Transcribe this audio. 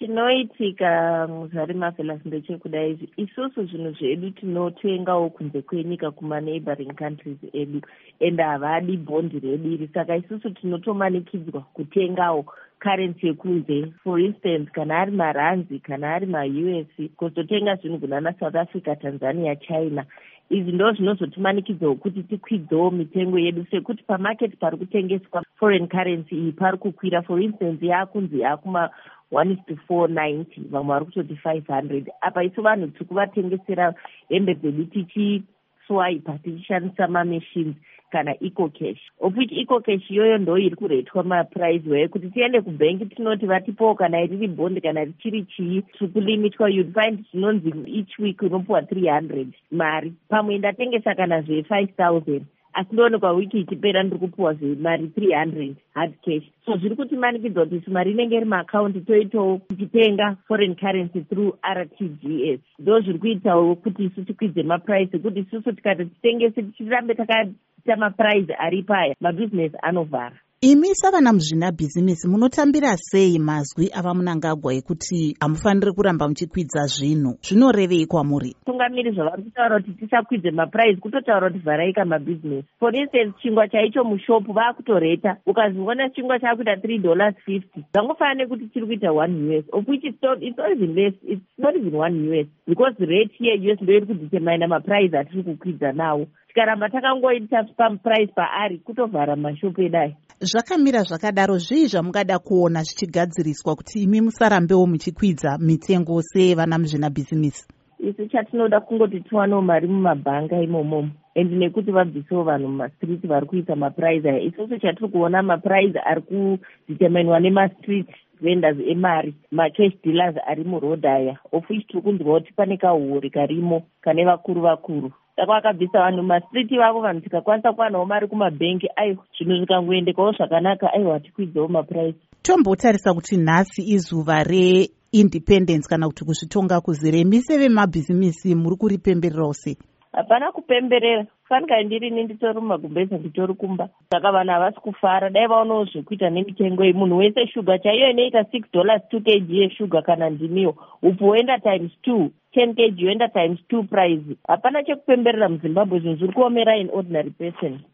chinoitika muzari mafelas ndechekudai izvi. Isusu zvinhu zvedu tinotengawo kunze kwenyika kumaneighboring countries edu ende havadi bhondi redu iri saka isusu tinotomanikidzwa kutengawo karensi yekunze. For instance kana ari maranzi kana ari maus kuzotenga zvinhu kunana south africa tanzania china. Izvi ndo zvinozotimanikidzawo kuti tikwidzewo mitengo yedu sekuti pamaketi pari kutengeswa foreign currency iyi pari kukwira. For instance yaakunzi yaakuma one is to four ninety vamwe vari kutoti five hundred. Apa isu vanhu tiri kuvatengesera hembe dzedu tichiswaipa tichishandisa mamachines kana ecocash of which ecocash iyoyo ndo iri kuretwa mapurize way kuti tiende kubhengi tinoti vatipowo kana riri bhondi kana richiri chii tiri kulimitwa you'd find zvinonzi each week unopiwa three hundred mari. Pamwe ndatengesa kana zve-five thousand asi ndoonekwa wiki ichipera ndiri kupiwa zvemari three hundred hard cash. So zviri kutimanikidza kuti isu mari inenge iri maakaunti toitawo tichitenga foreign currency through rtgs ndo zviri kuitawo kuti isu tikwidze mapurice ekuti isusu tikati titengese tichirambe takaita mapurice ari paya mabhizinesi anovhara imi savana muzvinabhizimisi munotambira sei mazwi ava munangagwa ekuti hamufaniri kuramba muchikwidza zvinhu? Zvinorevei kwamuri? Tungamiri zvavari kutaura kuti tisakwidze mapurize kutotaura kuti vharaika mabhizinesi for instance chingwa chaicho mushopu vaakutoreta ukaziona chingwa chaakuita three dollars fifty. Zvangofanira nekuti chiri kuita one us of which it's not, even less it's not even one us because rate yeus ndo iri kudetermina mapurize atiri kukwidza nawo. Tikaramba takangoita pamupurize paari kutovhara mashopu edai zvakamira zvakadaro zvii zvamungada kuona zvichigadziriswa kuti imi musarambewo muchikwidza mitengo sevana muzvinabhizimisi isu chatinoda kungoti tiwanewo mari mumabhanga imomomo and nekuti vabvisewo vanhu mumastreet vari kuisa mapurize aya. Isusu chatiri kuona mapurize ari kuditaminwa nemastreet vendors emari macash dealers ari muroad aya. Of which tiri kunzwa kuti pane kahuori karimo kane vakuru vakuru saka vakabvisa vanhu mastreet ivavo vanhu tikakwanisa kuwanawo mari kumabhengi aiwa zvinhu zvikangoendekawo zvakanaka. Aiwa hatikwidzawo mapurice tombotarisa kuti nhasi izuva reindependence kana kuti kuzvitonga kuzere mise vemabhizimisi muri kuripembererawo sei hapana kupemberera. Fanika ndirini nditori mumagumbeza nditori kumba saka vanhu havasi kufara. Dai vaonawo zvekuita nemitengo iyi munhu wese shuga. Chaiyo inoita six dollars two kg yeshuga kana ndimiwo upo woenda times two ten kg yoenda times two prize hapana chekupemberera muzimbabwe zvinhu zviri kuomera in ordinary person